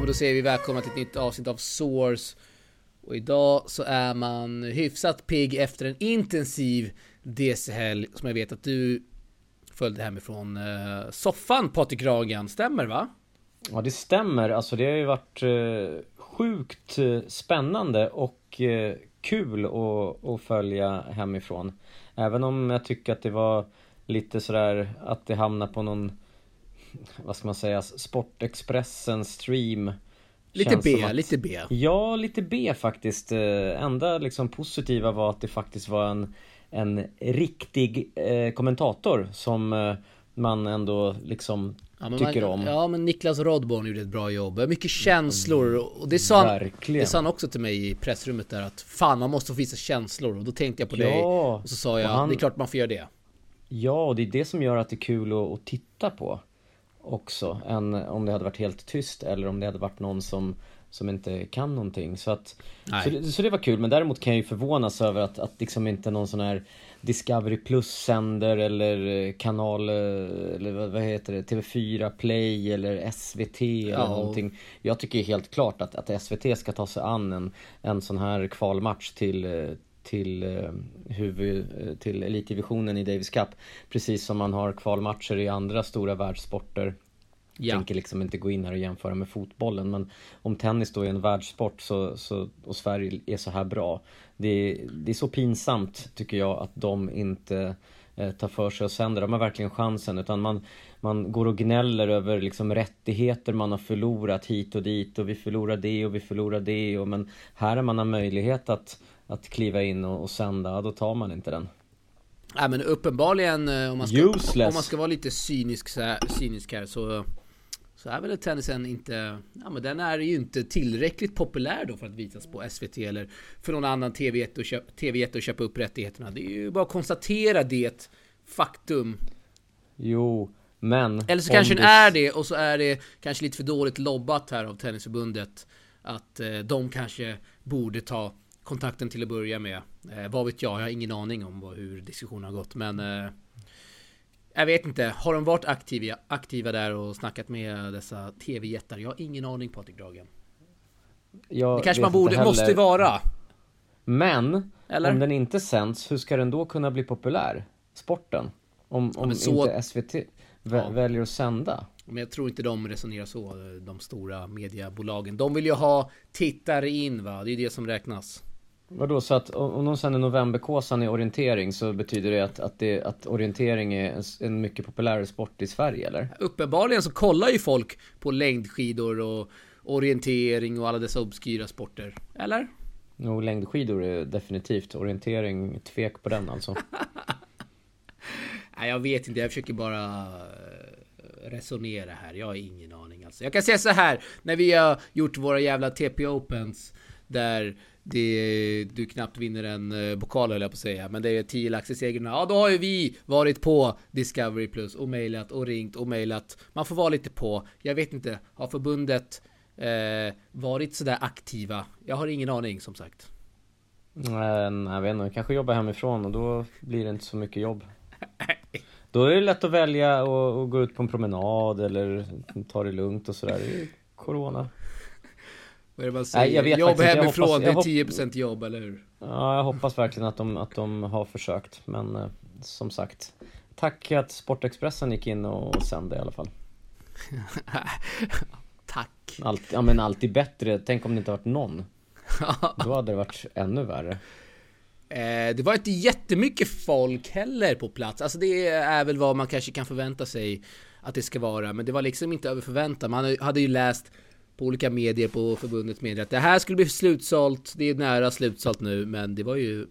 men då säger vi välkomna till ett nytt avsnitt av Source. Och idag så är man hyfsat pigg efter en intensiv DC-helg som jag vet att du följde hemifrån eh, soffan Patrik Ragan, stämmer va? Ja det stämmer, alltså det har ju varit eh, sjukt eh, spännande och eh, kul att, att följa hemifrån. Även om jag tycker att det var lite sådär att det hamnar på någon vad ska man säga, Sportexpressen stream Lite B, att, lite B. Ja, lite B faktiskt. Eh, enda liksom positiva var att det faktiskt var en, en riktig eh, kommentator som eh, man ändå liksom ja, tycker man, om. Ja, men Niklas Rodborn gjorde ett bra jobb. Mycket känslor och det sa, han, det sa han också till mig i pressrummet där att fan, man måste få visa känslor och då tänkte jag på ja, dig och så sa jag, han, det är klart man får göra det. Ja, och det är det som gör att det är kul att, att titta på också än om det hade varit helt tyst eller om det hade varit någon som som inte kan någonting. Så att så det, så det, var kul men däremot kan jag ju förvånas över att, att liksom inte någon sån här Discovery Plus sänder eller kanal eller vad heter det TV4 Play eller SVT eller ja. någonting. Jag tycker helt klart att, att SVT ska ta sig an en, en sån här kvalmatch till till, eh, huvud, eh, till elitdivisionen i Davis Cup. Precis som man har kvalmatcher i andra stora världssporter. Ja. Tänker liksom inte gå in här och jämföra med fotbollen men om tennis då är en världssport så, så, och Sverige är så här bra. Det är, det är så pinsamt tycker jag att de inte eh, tar för sig och sänder. De har verkligen chansen utan man, man går och gnäller över liksom rättigheter man har förlorat hit och dit och vi förlorar det och vi förlorar det och men här är man har möjlighet att att kliva in och, och sända, då tar man inte den. Nej men uppenbarligen eh, om man ska, Useless. om man ska vara lite cynisk, cynisk här så så är väl tennisen inte, ja men den är ju inte tillräckligt populär då för att visas på SVT eller för någon annan TV-jätte att, att köpa upp rättigheterna. Det är ju bara att konstatera det faktum. Jo, men... Eller så kanske det... den är det och så är det kanske lite för dåligt lobbat här av Tennisförbundet. Att eh, de kanske borde ta kontakten till att börja med. Eh, vad vet jag? Jag har ingen aning om vad, hur diskussionen har gått, men eh, jag vet inte. Har de varit aktiva, aktiva där och snackat med dessa tv-jättar? Jag har ingen aning Patrik Dragen. Jag det kanske man borde, måste vara. Men, Eller? om den inte sänds, hur ska den då kunna bli populär? Sporten? Om, om ja, så... inte SVT ja. väljer att sända? Men jag tror inte de resonerar så, de stora mediebolagen. De vill ju ha tittare in va, det är det som räknas. Vadå, så att om de sänder novemberkåsan i orientering så betyder det att, att, det, att orientering är en, en mycket populärare sport i Sverige eller? Uppenbarligen så kollar ju folk på längdskidor och orientering och alla dessa obskyra sporter. Eller? Jo, längdskidor är definitivt. Orientering, tvek på den alltså. Nej, jag vet inte. Jag försöker bara eh, resonera här. Jag har ingen aning alltså. Jag kan säga så här. När vi har gjort våra jävla TP Opens. Där det, du knappt vinner en uh, pokal höll jag på att säga, men det är 10 lax i segrarna. Ja, då har ju vi varit på Discovery Plus och mejlat och ringt och mejlat. Man får vara lite på. Jag vet inte, har förbundet eh, varit sådär aktiva? Jag har ingen aning som sagt. Nej, jag vet inte, kanske jobba hemifrån och då blir det inte så mycket jobb. Då är det lätt att välja och, gå ut på en promenad eller ta det lugnt och sådär. Corona. Vad är det man säger? Nej, jag vet jobb hemifrån, hoppas, det är 10% jobb, eller hur? Ja, jag hoppas verkligen att de, att de har försökt. Men eh, som sagt, tack att Sportexpressen gick in och sände i alla fall. tack. Allt, ja men alltid bättre. Tänk om det inte varit någon. Då hade det varit ännu värre. Eh, det var inte jättemycket folk heller på plats. Alltså det är väl vad man kanske kan förvänta sig att det ska vara. Men det var liksom inte över förväntan. Man hade ju läst på olika medier på förbundets medier att det här skulle bli slutsålt. Det är nära slutsålt nu, men det var ju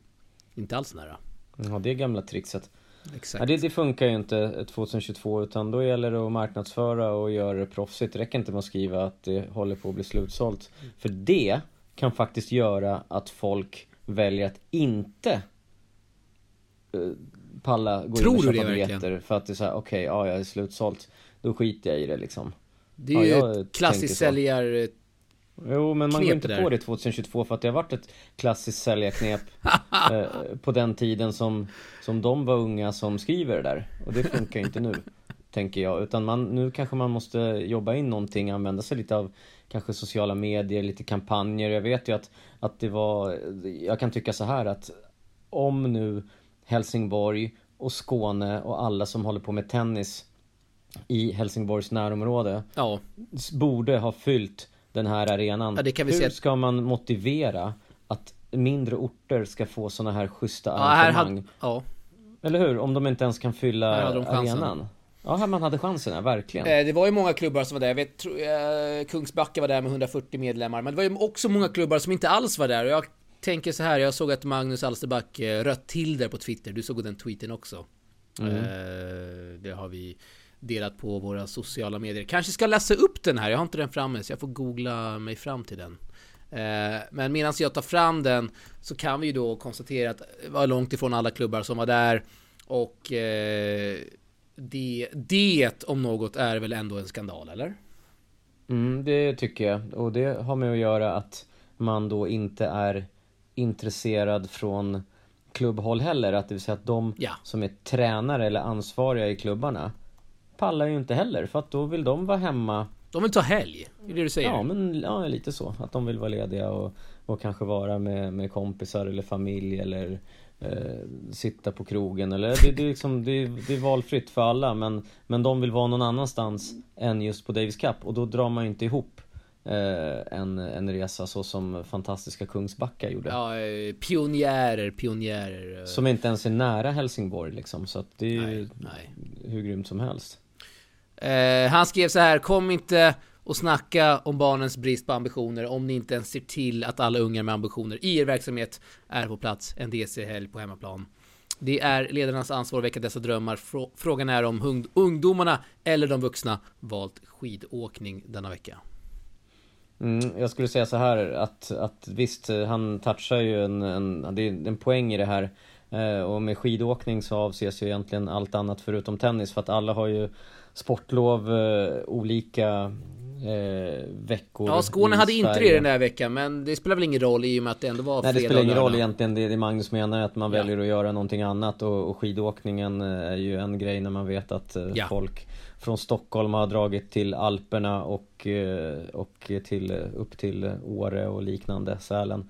inte alls nära. Ja, det är gamla trixet. Exakt. Ja, det, det, funkar ju inte 2022 utan då gäller det att marknadsföra och göra det proffsigt. Det räcker inte med att skriva att det håller på att bli slutsålt. Mm. För det kan faktiskt göra att folk väljer att inte uh, palla gå Tror in och köpa biljetter. För att det är såhär, okej, okay, ja jag är slutsålt. Då skiter jag i det liksom. Det är ja, ju ett klassiskt säljar... Jo, men man går inte där. på det 2022 för att det har varit ett klassiskt säljarknep eh, på den tiden som, som de var unga som skriver det där. Och det funkar inte nu. tänker jag. Utan man, nu kanske man måste jobba in någonting, använda sig lite av kanske sociala medier, lite kampanjer. Jag vet ju att, att det var, jag kan tycka så här att om nu Helsingborg och Skåne och alla som håller på med tennis i Helsingborgs närområde ja. borde ha fyllt den här arenan. Ja, Hur se. ska man motivera att mindre orter ska få såna här schyssta ja, arrangemang? Hade, ja. Eller hur? Om de inte ens kan fylla arenan. Ja, här man hade chansen, verkligen. Eh, det var ju många klubbar som var där. Jag vet, tro, eh, Kungsbacka var där med 140 medlemmar. Men det var ju också många klubbar som inte alls var där. Och jag tänker så här, jag såg att Magnus Alsterback eh, rött till där på Twitter. Du såg den tweeten också. Mm. Eh, det har vi delat på våra sociala medier. Kanske ska läsa upp den här, jag har inte den framme så jag får googla mig fram till den. Eh, men medan jag tar fram den så kan vi ju då konstatera att det var långt ifrån alla klubbar som var där. Och eh, det, det om något är väl ändå en skandal, eller? Mm, det tycker jag. Och det har med att göra att man då inte är intresserad från klubbhåll heller. Att det vill säga att de ja. som är tränare eller ansvariga i klubbarna pallar ju inte heller för att då vill de vara hemma De vill ta helg, är det du säger? Ja, men ja, lite så. Att de vill vara lediga och, och kanske vara med, med kompisar eller familj eller eh, sitta på krogen eller det, det, är liksom, det, det är valfritt för alla men, men de vill vara någon annanstans än just på Davis Cup och då drar man ju inte ihop eh, en, en resa så som fantastiska Kungsbacka gjorde. Ja, eh, pionjärer, pionjärer. Eh. Som inte ens är nära Helsingborg liksom så att det är ju hur grymt som helst. Eh, han skrev så här, kom inte och snacka om barnens brist på ambitioner om ni inte ens ser till att alla ungar med ambitioner i er verksamhet är på plats en DC-helg på hemmaplan. Det är ledarnas ansvar att väcka dessa drömmar. Frågan är om ungdomarna eller de vuxna valt skidåkning denna vecka. Mm, jag skulle säga så här att, att visst, han touchar ju en, en, det är en poäng i det här. Eh, och med skidåkning så avses ju egentligen allt annat förutom tennis för att alla har ju sportlov eh, olika eh, veckor Ja, Skåne hade inte det den där veckan men det spelar väl ingen roll i och med att det ändå var Nej det spelar ingen roll egentligen, det, det Magnus menar att man ja. väljer att göra någonting annat och, och skidåkningen eh, är ju en grej när man vet att eh, ja. folk från Stockholm har dragit till Alperna och, och till, upp till Åre och liknande, Sälen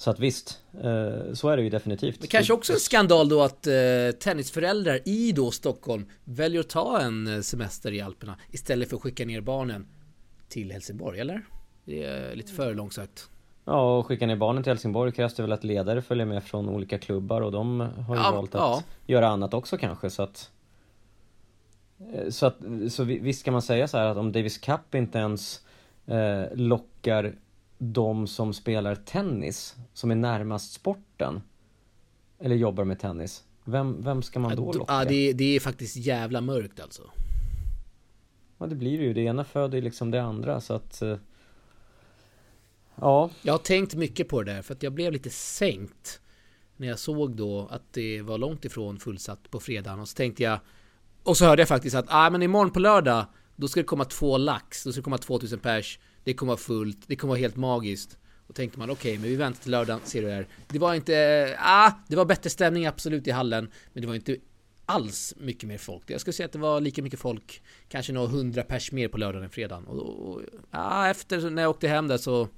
så att visst, eh, så är det ju definitivt. Det kanske också är en skandal då att eh, tennisföräldrar i då Stockholm väljer att ta en eh, semester i Alperna istället för att skicka ner barnen till Helsingborg, eller? Det är lite för långsökt. Ja, och skicka ner barnen till Helsingborg krävs det väl att ledare följer med från olika klubbar och de har ju ja, valt att ja. göra annat också kanske så att Så att, så visst kan man säga så här att om Davis Cup inte ens lockar de som spelar tennis, som är närmast sporten, eller jobbar med tennis, vem, vem ska man då locka? Ja, det, det är faktiskt jävla mörkt alltså. Ja, det blir det ju. Det ena föder ju liksom det andra, så att... Eh, ja. Jag har tänkt mycket på det där, för att jag blev lite sänkt när jag såg då att det var långt ifrån fullsatt på fredagen och så tänkte jag och så hörde jag faktiskt att ah, men imorgon på lördag då ska det komma två lax, då ska det komma 2000 pers det kommer vara fullt, det kommer vara helt magiskt. Och tänkte man okej, okay, men vi väntar till lördagen, ser du här. Det var inte, ah, det var bättre stämning absolut i hallen, men det var inte alls mycket mer folk. Jag skulle säga att det var lika mycket folk, kanske några hundra pers mer på lördagen än fredagen. Och, och ah, efter när jag åkte hem där så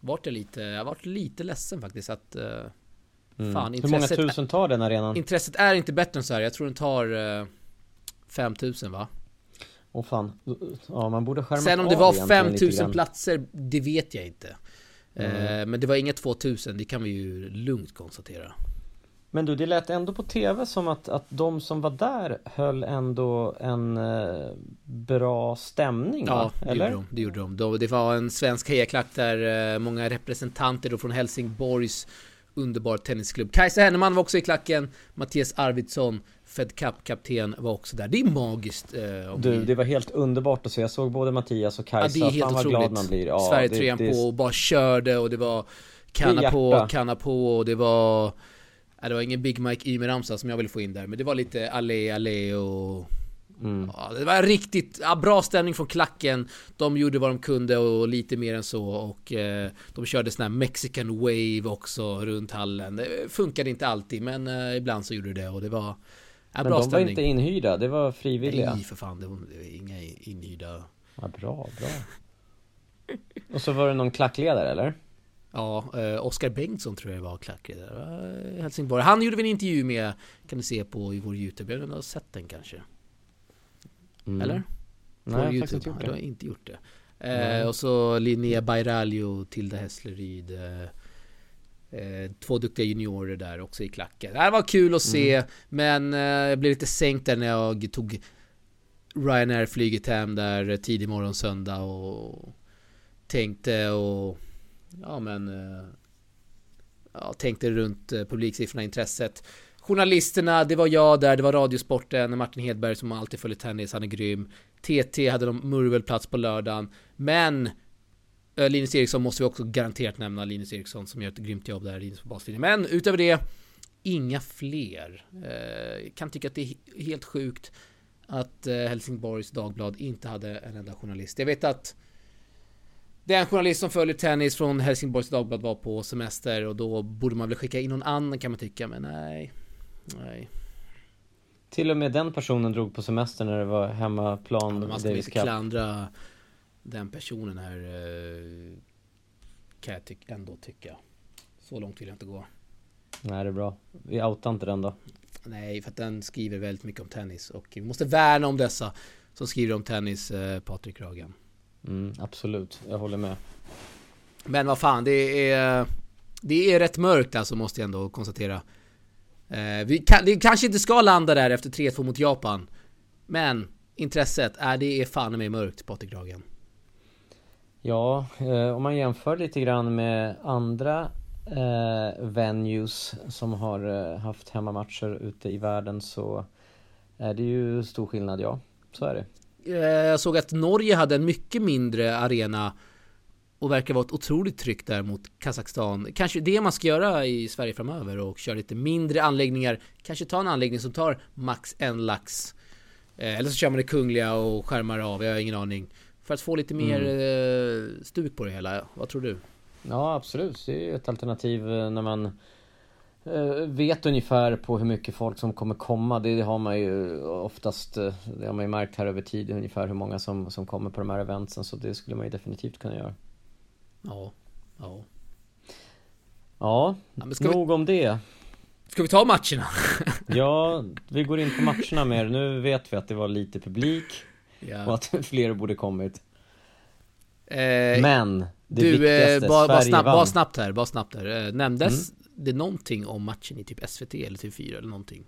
vart jag lite, jag vart lite ledsen faktiskt att uh, mm. Fan, Hur många tusen tar den arenan? Intresset är inte bättre än så här. Jag tror den tar uh, 5000 va? Åh fan, ja man borde skärma Sen om det var 5000 platser, det vet jag inte. Mm. Eh, men det var inga 2000, det kan vi ju lugnt konstatera. Men du, det lät ändå på TV som att, att de som var där höll ändå en eh, bra stämning Ja, va? det gjorde de. Det, gjorde de. det var en svensk hejaklack där eh, många representanter då från Helsingborgs underbar tennisklubb. Kajsa Henneman var också i klacken, Mattias Arvidsson, Fed Cup-kapten var också där. Det är magiskt. Eh, du, det var helt underbart att se. Jag såg både Mattias och Kajsa. Ja, det är helt Fan otroligt. glad man blir. Ja, Sverige trean på och bara körde och det var kanna på, kanna på och det var... Ja, det var ingen Big Mike Ymer-ramsa som jag ville få in där, men det var lite allé, allé och... Mm. Ja, det var riktigt ja, bra stämning från klacken. De gjorde vad de kunde och lite mer än så och eh, de körde sån här Mexican Wave också runt hallen. Det funkade inte alltid men eh, ibland så gjorde det och det var Ja, Men de stämning. var inte inhyrda, det var frivilliga? Nej för fan, det var, det var inga inhyrda. Ja, bra, bra. Och så var det någon klackledare eller? Ja, eh, Oskar Bengtsson tror jag var klackledare Helsingborg. Han gjorde vi en intervju med, kan du se på i vår YouTube. Jag har sett den kanske. Mm. Eller? På Nej, jag har faktiskt inte gjort det. Du har inte gjort det. Eh, och så Linnea Bairaljo, Tilda Hässleryd. Eh, eh, två duktiga juniorer där också i klacken. Det var kul att se, mm. men eh, jag blev lite sänkt där när jag tog Ryanair-flyget hem där tidig morgon söndag och tänkte och ja men eh, ja, tänkte runt eh, publiksiffrorna, intresset. Journalisterna, det var jag där, det var Radiosporten, Martin Hedberg som alltid följer tennis, han är grym. TT hade de murvelplats på lördagen. Men eh, Linus Eriksson måste vi också garanterat nämna, Linus Eriksson som gör ett grymt jobb där, Linus på baslinjen. Men utöver det, inga fler. Eh, kan tycka att det är helt sjukt att eh, Helsingborgs Dagblad inte hade en enda journalist. Jag vet att den journalist som följer tennis från Helsingborgs Dagblad var på semester och då borde man väl skicka in någon annan kan man tycka, men nej. Nej. Till och med den personen drog på semester när det var hemmaplan ja, Man ska inte klandra den personen här eh, Kan jag ty ändå tycka. Så långt vill jag inte gå. Nej det är bra. Vi outar inte den då. Nej för att den skriver väldigt mycket om tennis och vi måste värna om dessa Som skriver om tennis eh, Patrik Ragen. Mm, Absolut, jag håller med. Men vad fan det är Det är rätt mörkt alltså måste jag ändå konstatera vi, kan, vi kanske inte ska landa där efter 3-2 mot Japan. Men intresset, är det är fan med mörkt Patrik Ragen. Ja, eh, om man jämför lite grann med andra eh, venues som har eh, haft hemmamatcher ute i världen så är det ju stor skillnad, ja. Så är det. Eh, jag såg att Norge hade en mycket mindre arena och verkar vara ett otroligt tryck där mot Kazakstan. Kanske det man ska göra i Sverige framöver och köra lite mindre anläggningar. Kanske ta en anläggning som tar max en lax. Eh, eller så kör man det kungliga och skärmar av, jag har ingen aning. För att få lite mer mm. Eh, stuk på det hela. Vad tror du? Ja absolut, det är ett alternativ eh, när man vet ungefär på hur mycket folk som kommer komma. Det har man ju oftast, det har man ju märkt här över tid ungefär hur många som, som kommer på de här eventsen. Så det skulle man ju definitivt kunna göra. Ja, ja. Ja, ja nog vi... om det. Ska vi ta matcherna? ja, vi går in på matcherna mer. Nu vet vi att det var lite publik ja. och att fler borde kommit. Eh, Men det du, viktigaste, eh, bara, bara, snabbt, bara snabbt här, bara snabbt här. Eh, nämndes mm. det någonting om matchen i typ SVT eller TV4 eller någonting?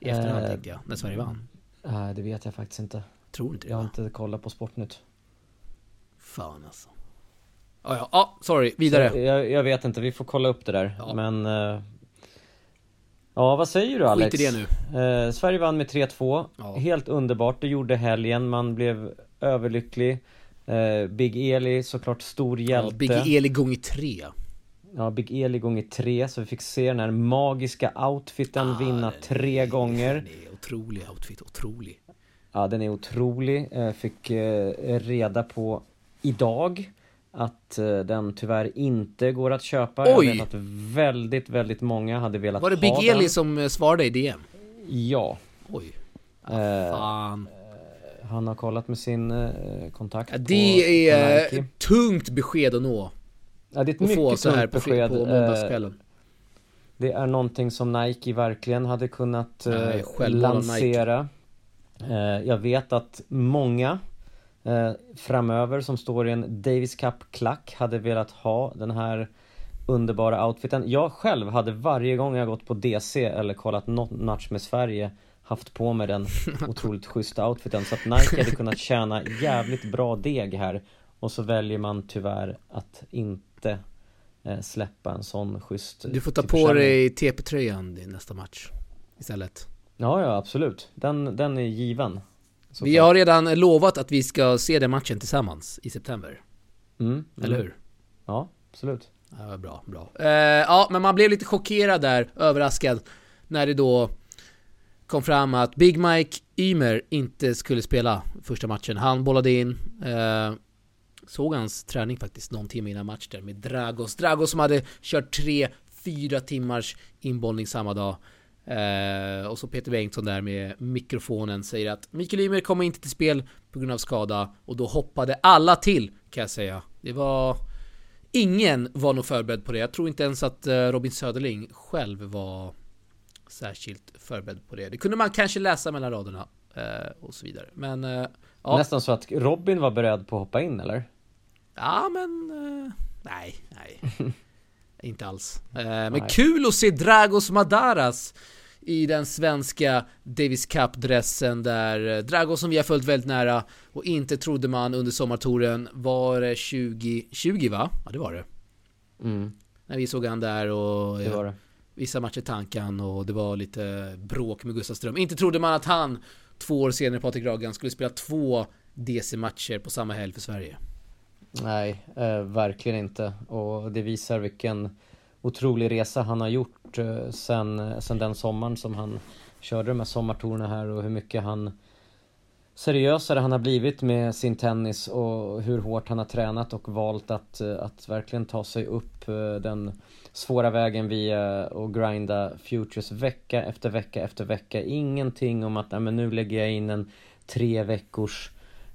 I efterhand eh, tänkte jag, när Sverige vann. Nej, det vet jag faktiskt inte. Tror inte det Jag har inte kollat på Sportnytt. Fan alltså. Ja, ja, ah, sorry, vidare. Jag, jag, vet inte, vi får kolla upp det där. Ja. Men... Uh, ja, vad säger du Alex? Skit i det nu. Uh, Sverige vann med 3-2. Ja. Helt underbart, det gjorde helgen. Man blev överlycklig. Uh, Big Eli såklart stor hjälte. Ja, Big Eli gånger tre. Ja, Big Eli gånger tre, så vi fick se den här magiska outfiten ah, vinna tre är, gånger. Den är otrolig outfit, otrolig. Ja, den är otrolig. Fick reda på idag att eh, den tyvärr inte går att köpa. Oj! Jag vet att väldigt, väldigt många hade velat ha den. Var det Big Eli som eh, svarade i DM? Ja. Oj. Ah, fan. Eh, han har kollat med sin eh, kontakt ja, Det är på tungt besked att nå. Ja, det är ett mycket få så här på, besked. på måndagskvällen. Det är någonting som Nike verkligen hade kunnat Nej, lansera. Jag vet att många eh, framöver som står i en Davis Cup-klack hade velat ha den här underbara outfiten. Jag själv hade varje gång jag gått på DC eller kollat något match med Sverige haft på mig den otroligt schyssta outfiten så att Nike hade kunnat tjäna jävligt bra deg här och så väljer man tyvärr att inte eh, släppa en sån schysst Du får ta på dig TP-tröjan i nästa match istället Ja, ja absolut. Den, den är given. Så vi har redan lovat att vi ska se den matchen tillsammans i september. Mm, Eller hur? Ja, absolut. Ja, bra, bra. Uh, ja, men man blev lite chockerad där, överraskad, när det då kom fram att Big Mike Ymer inte skulle spela första matchen. Han bollade in, uh, såg hans träning faktiskt någon timme innan match där med Dragos. Dragos som hade kört tre, fyra timmars inbollning samma dag. Eh, och så Peter Bengtsson där med mikrofonen säger att Mikael Ymer kommer inte till spel på grund av skada och då hoppade alla till kan jag säga. Det var Ingen var nog förberedd på det. Jag tror inte ens att eh, Robin Söderling själv var särskilt förberedd på det. Det kunde man kanske läsa mellan raderna eh, och så vidare. Men eh, ja. Nästan så att Robin var beredd på att hoppa in eller? Ja men nej, nej. inte alls. men nej. kul att se Dragos Madaras i den svenska Davis Cup-dressen där Dragos som vi har följt väldigt nära och inte trodde man under sommartouren var det 2020 va? Ja det var det. Mm. När vi såg han där och det var det. vissa matcher tankan och det var lite bråk med Gustav Ström. Inte trodde man att han två år senare, Patrik Ragan, skulle spela två DC-matcher på samma helg för Sverige. Nej, eh, verkligen inte. Och det visar vilken otrolig resa han har gjort eh, sen, sen den sommaren som han körde de här sommartorna här och hur mycket han seriösare han har blivit med sin tennis och hur hårt han har tränat och valt att, eh, att verkligen ta sig upp eh, den svåra vägen via att grinda futures vecka efter vecka efter vecka. Ingenting om att nej, men nu lägger jag in en tre veckors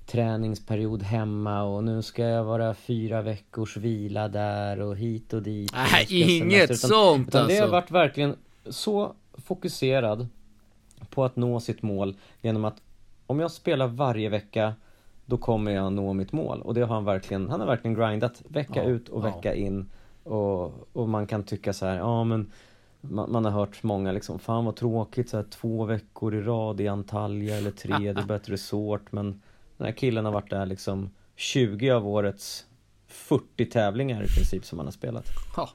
träningsperiod hemma och nu ska jag vara fyra veckors vila där och hit och dit. Nej, inget utan, sånt utan alltså. det har alltså. varit verkligen så fokuserad på att nå sitt mål genom att om jag spelar varje vecka då kommer jag nå mitt mål och det har han verkligen, han har verkligen grindat vecka ja, ut och vecka ja. in och, och man kan tycka så här, ja men man, man, har hört många liksom, fan vad tråkigt så här, två veckor i rad i Antalya eller tre, det är bättre resort men den här killen har varit där liksom 20 av årets 40 tävlingar i princip som han har spelat. Ja.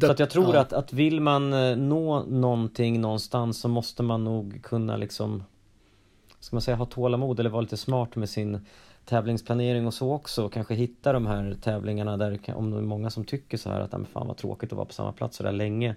Så att jag tror ja. att, att vill man eh, nå någonting någonstans så måste man nog kunna liksom Ska man säga ha tålamod eller vara lite smart med sin tävlingsplanering och så också kanske hitta de här tävlingarna där om det är många som tycker så här att men fan vad tråkigt att vara på samma plats så där länge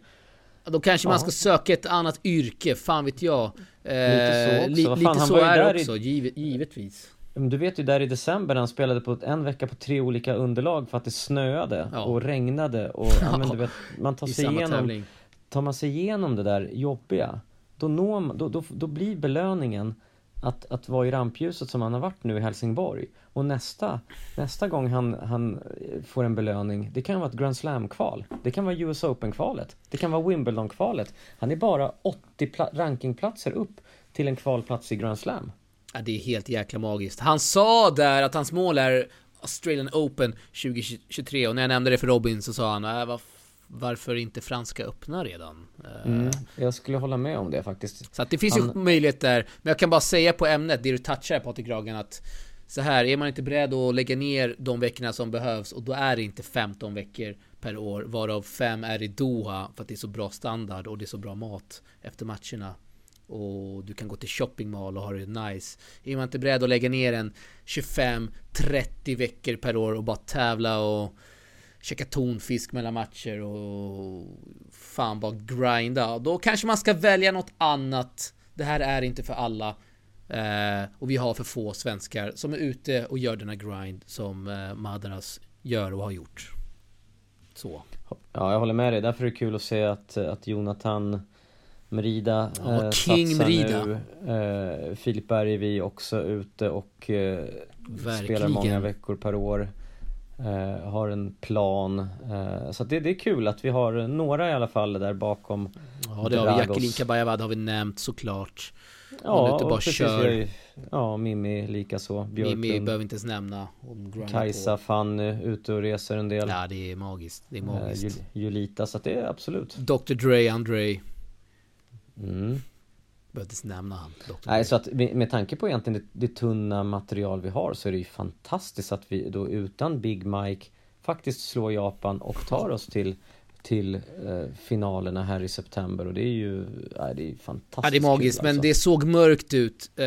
då kanske ja. man ska söka ett annat yrke, fan vet jag. Eh, lite så också. Li, lite så är det också, i... givetvis. Du vet ju där i december när han spelade på en vecka på tre olika underlag för att det snöade ja. och regnade och ja, men du vet, man tar sig igenom tävling. Tar man sig igenom det där jobbiga då, når, då, då, då blir belöningen att, att vara i rampljuset som han har varit nu i Helsingborg. Och nästa, nästa gång han, han eh, får en belöning, det kan vara ett Grand Slam-kval. Det kan vara US Open-kvalet. Det kan vara Wimbledon-kvalet. Han är bara 80 rankingplatser upp till en kvalplats i Grand Slam. Ja, det är helt jäkla magiskt. Han sa där att hans mål är Australian Open 2023 och när jag nämnde det för Robin så sa han äh, vad varför inte franska öppna redan? Mm, jag skulle hålla med om det faktiskt. Så att det finns Han... ju möjlighet där. Men jag kan bara säga på ämnet, det du touchar Patrik Ragan att så här, är man inte beredd att lägga ner de veckorna som behövs och då är det inte 15 veckor per år varav 5 är i Doha för att det är så bra standard och det är så bra mat efter matcherna och du kan gå till shopping mall och ha det nice. Är man inte beredd att lägga ner en 25-30 veckor per år och bara tävla och käka tonfisk mellan matcher och fan bara grinda. Då kanske man ska välja något annat. Det här är inte för alla. Eh, och vi har för få svenskar som är ute och gör denna grind som eh, Madaras gör och har gjort. Så. Ja, jag håller med dig. Därför är det kul att se att, att Jonathan Merida ja, eh, King Merida. nu. Eh, Filip vi också ute och eh, spelar många veckor per år. Uh, har en plan. Uh, så det, det, är kul att vi har några i alla fall där bakom. Ja det har vi. Jacqueline Kabayavad har vi nämnt såklart. Ja, och bara precis, kör. Ja, Mimmi likaså. Mimmi behöver inte ens nämna. Kajsa, Fanny ute och reser en del. Ja det är magiskt. Det är magiskt. Uh, Julita, så att det är absolut. Dr Dre, André. Mm. Inte nämna han. Nej, så att med, tanke på egentligen det, det, tunna material vi har så är det ju fantastiskt att vi då utan Big Mike faktiskt slår Japan och tar oss till till eh, finalerna här i september och det är ju, nej, det är fantastiskt Ja det är magiskt kul, alltså. men det såg mörkt ut eh,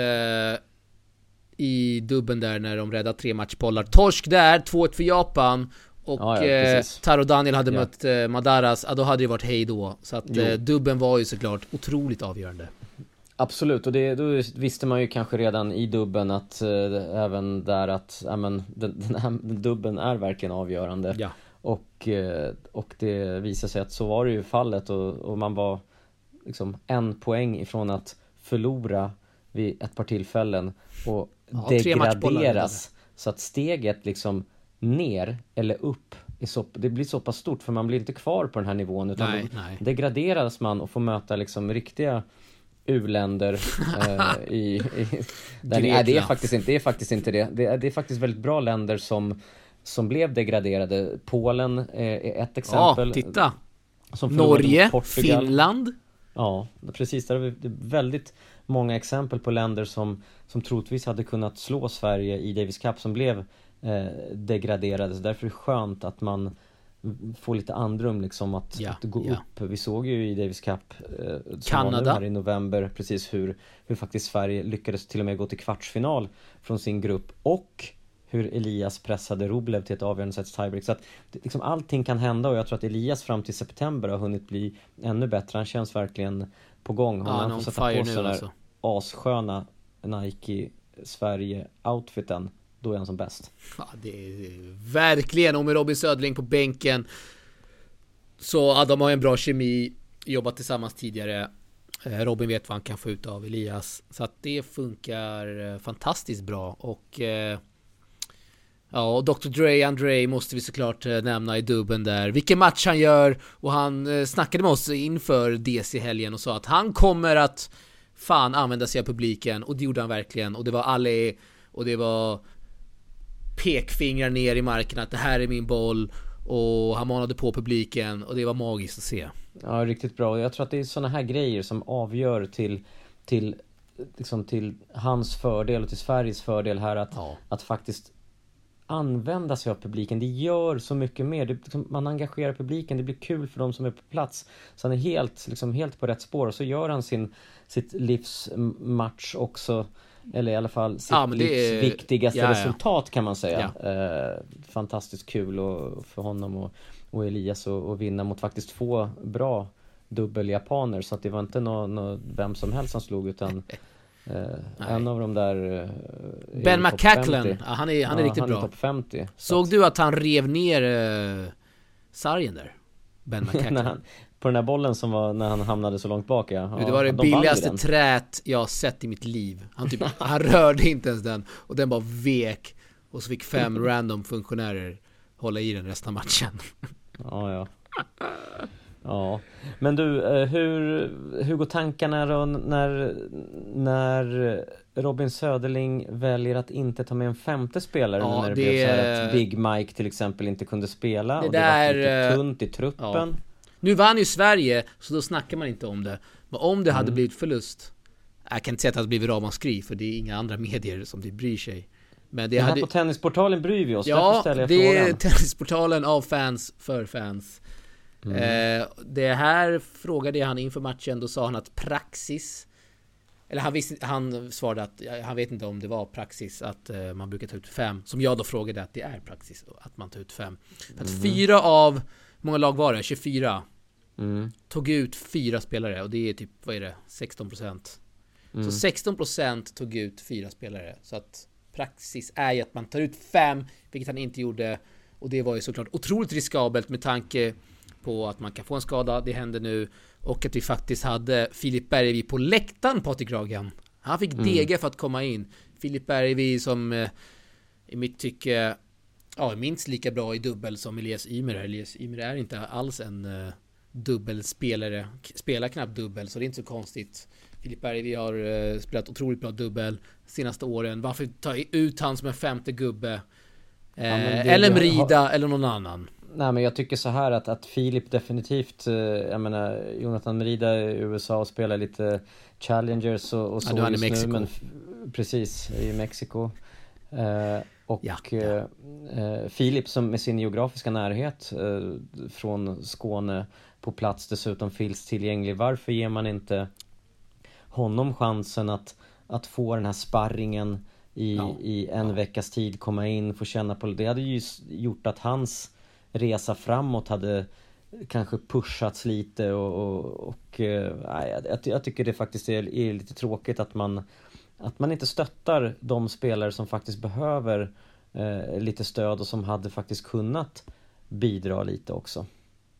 I dubben där när de räddade tre matchbollar Torsk där, 2-1 för Japan och ja, ja, eh, Taro Daniel hade ja. mött eh, Madaras, ja, då hade det varit hej då. Så att eh, dubben var ju såklart otroligt avgörande. Absolut, och det, då visste man ju kanske redan i dubben att eh, även där att ja, men, den, den här dubben är verkligen avgörande. Ja. Och, eh, och det visade sig att så var det ju fallet och, och man var liksom en poäng ifrån att förlora vid ett par tillfällen och ja, degraderas. Så att steget liksom ner eller upp så, det blir så pass stort för man blir inte kvar på den här nivån utan nej, nej. degraderas man och får möta liksom riktiga u-länder eh, i, i där, nej, det är faktiskt inte det. Är faktiskt inte det. Det, är, det är faktiskt väldigt bra länder som som blev degraderade. Polen är ett exempel. Ja, titta! Norge, Finland. Ja, precis. Där har vi väldigt många exempel på länder som, som troligtvis hade kunnat slå Sverige i Davis Cup som blev eh, degraderade. Så därför är det skönt att man får lite andrum liksom att, ja, att gå ja. upp. Vi såg ju i Davis Cup eh, Kanada här i november precis hur, hur faktiskt Sverige lyckades till och med gå till kvartsfinal från sin grupp och hur Elias pressade Rublev till ett avgörande sätt tiebreak. Så att liksom, allting kan hända och jag tror att Elias fram till september har hunnit bli ännu bättre. Han känns verkligen på gång. Ja, han får sätta på sig den där assköna Nike Sverige-outfiten. Då är han som bäst. Ja, det är verkligen. Och med Robin Söderling på bänken. Så ja, de har en bra kemi. Jobbat tillsammans tidigare. Eh, Robin vet vad han kan få ut av Elias. Så att det funkar eh, fantastiskt bra. Och eh, Ja, och Dr. Dre Andre måste vi såklart nämna i dubben där. Vilken match han gör och han snackade med oss inför DC-helgen och sa att han kommer att fan använda sig av publiken och det gjorde han verkligen och det var Ali och det var pekfingrar ner i marken att det här är min boll och han manade på publiken och det var magiskt att se. Ja, riktigt bra. Jag tror att det är sådana här grejer som avgör till, till, liksom till hans fördel och till Sveriges fördel här att, ja. att faktiskt använda sig av publiken. Det gör så mycket mer. Det, liksom, man engagerar publiken, det blir kul för de som är på plats. Så han är helt, liksom, helt på rätt spår och så gör han sin, sitt livs match också. Eller i alla fall sitt ja, livs viktigaste ja, resultat kan man säga. Eh, fantastiskt kul och, för honom och, och Elias att vinna mot faktiskt två bra dubbeljapaner. Så att det var inte någon nå, vem som helst han slog utan Eh, en av de där eh, Ben McCacklen, ja, han är, han är riktigt han bra. Är 50, Såg att... du att han rev ner eh, sargen där? Ben McCacklen. På den där bollen som var när han hamnade så långt bak ja. ja det var det de billigaste trät jag har sett i mitt liv. Han, typ, han rörde inte ens den och den bara vek. Och så fick fem random funktionärer hålla i den resten av matchen. Ja, ja. Ja, men du, eh, hur, hur går tankarna då när, när Robin Söderling väljer att inte ta med en femte spelare ja, när det, det blev så här att Big Mike till exempel inte kunde spela det och det där... var lite eh, tunt i truppen. Ja. Nu vann ju Sverige, så då snackar man inte om det. Men om det hade mm. blivit förlust, jag kan inte säga att det hade blivit ramaskri, för det är inga andra medier som det bryr sig. Men det Men här hade... på Tennisportalen bryr vi oss, ja, ställer jag det frågan. är Tennisportalen av fans, för fans. Mm. Eh, det här frågade jag han inför matchen, då sa han att praxis eller han, visste, han svarade att han vet inte om det var praxis att uh, man brukar ta ut fem. Som jag då frågade att det är praxis att man tar ut fem. För att mm. fyra av, många lag var det? 24. Mm. Tog ut fyra spelare och det är typ, vad är det? 16 procent. Mm. Så 16 procent tog ut fyra spelare. Så att praxis är ju att man tar ut fem, vilket han inte gjorde. Och det var ju såklart otroligt riskabelt med tanke på att man kan få en skada, det händer nu. Och att vi faktiskt hade Filip Bergevi på läktaren, Patrik Ragan. Han fick mm. dega för att komma in. Filip Bergevi som eh, i mitt tycke ja, minst lika bra i dubbel som Elias Ymer. Elias Ymer är inte alls en uh, dubbelspelare. Spelar knappt dubbel, så det är inte så konstigt. Filip Bergevi har uh, spelat otroligt bra dubbel senaste åren. Varför ta ut han som en femte gubbe? Uh, ja, eller Mrida har... eller någon annan. Nej men jag tycker så här att, att Filip definitivt, eh, jag menar Jonathan Merida i USA och spelar lite Challengers och, och så ja, just nu men Precis, i Mexiko eh, Och ja, ja. Eh, eh, Filip som med sin geografiska närhet eh, från Skåne på plats dessutom finns tillgänglig Varför ger man inte honom chansen att, att få den här sparringen i, ja. i en veckas tid, komma in, få känna på det. hade ju gjort att hans resa framåt hade kanske pushats lite och, och, och äh, jag, jag, tycker det faktiskt är, är, lite tråkigt att man att man inte stöttar de spelare som faktiskt behöver eh, lite stöd och som hade faktiskt kunnat bidra lite också.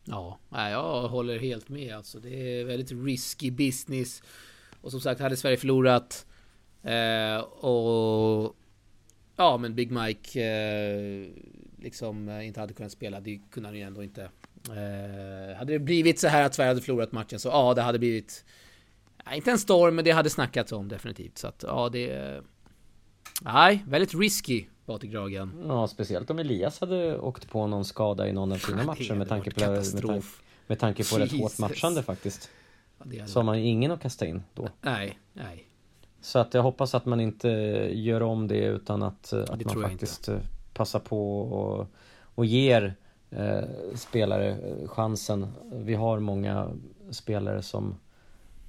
Ja, jag håller helt med alltså. Det är väldigt risky business. Och som sagt, hade Sverige förlorat eh, och ja, men Big Mike eh, liksom eh, inte hade kunnat spela, det kunde han ju ändå inte. Eh, hade det blivit så här att Sverige hade förlorat matchen så ja, det hade blivit inte en storm, men det hade snackats om definitivt. Så att ja, det Nej, väldigt risky Patrik Ragen. Ja, speciellt om Elias hade åkt på någon skada i någon av sina matcher med tanke, på, med, tanke, med tanke på rätt hårt matchande faktiskt. Ja, så har man ju ingen att kasta in då. Nej, nej. Så att jag hoppas att man inte gör om det utan att, att man faktiskt inte. passar på och, och ger eh, spelare eh, chansen. Vi har många spelare som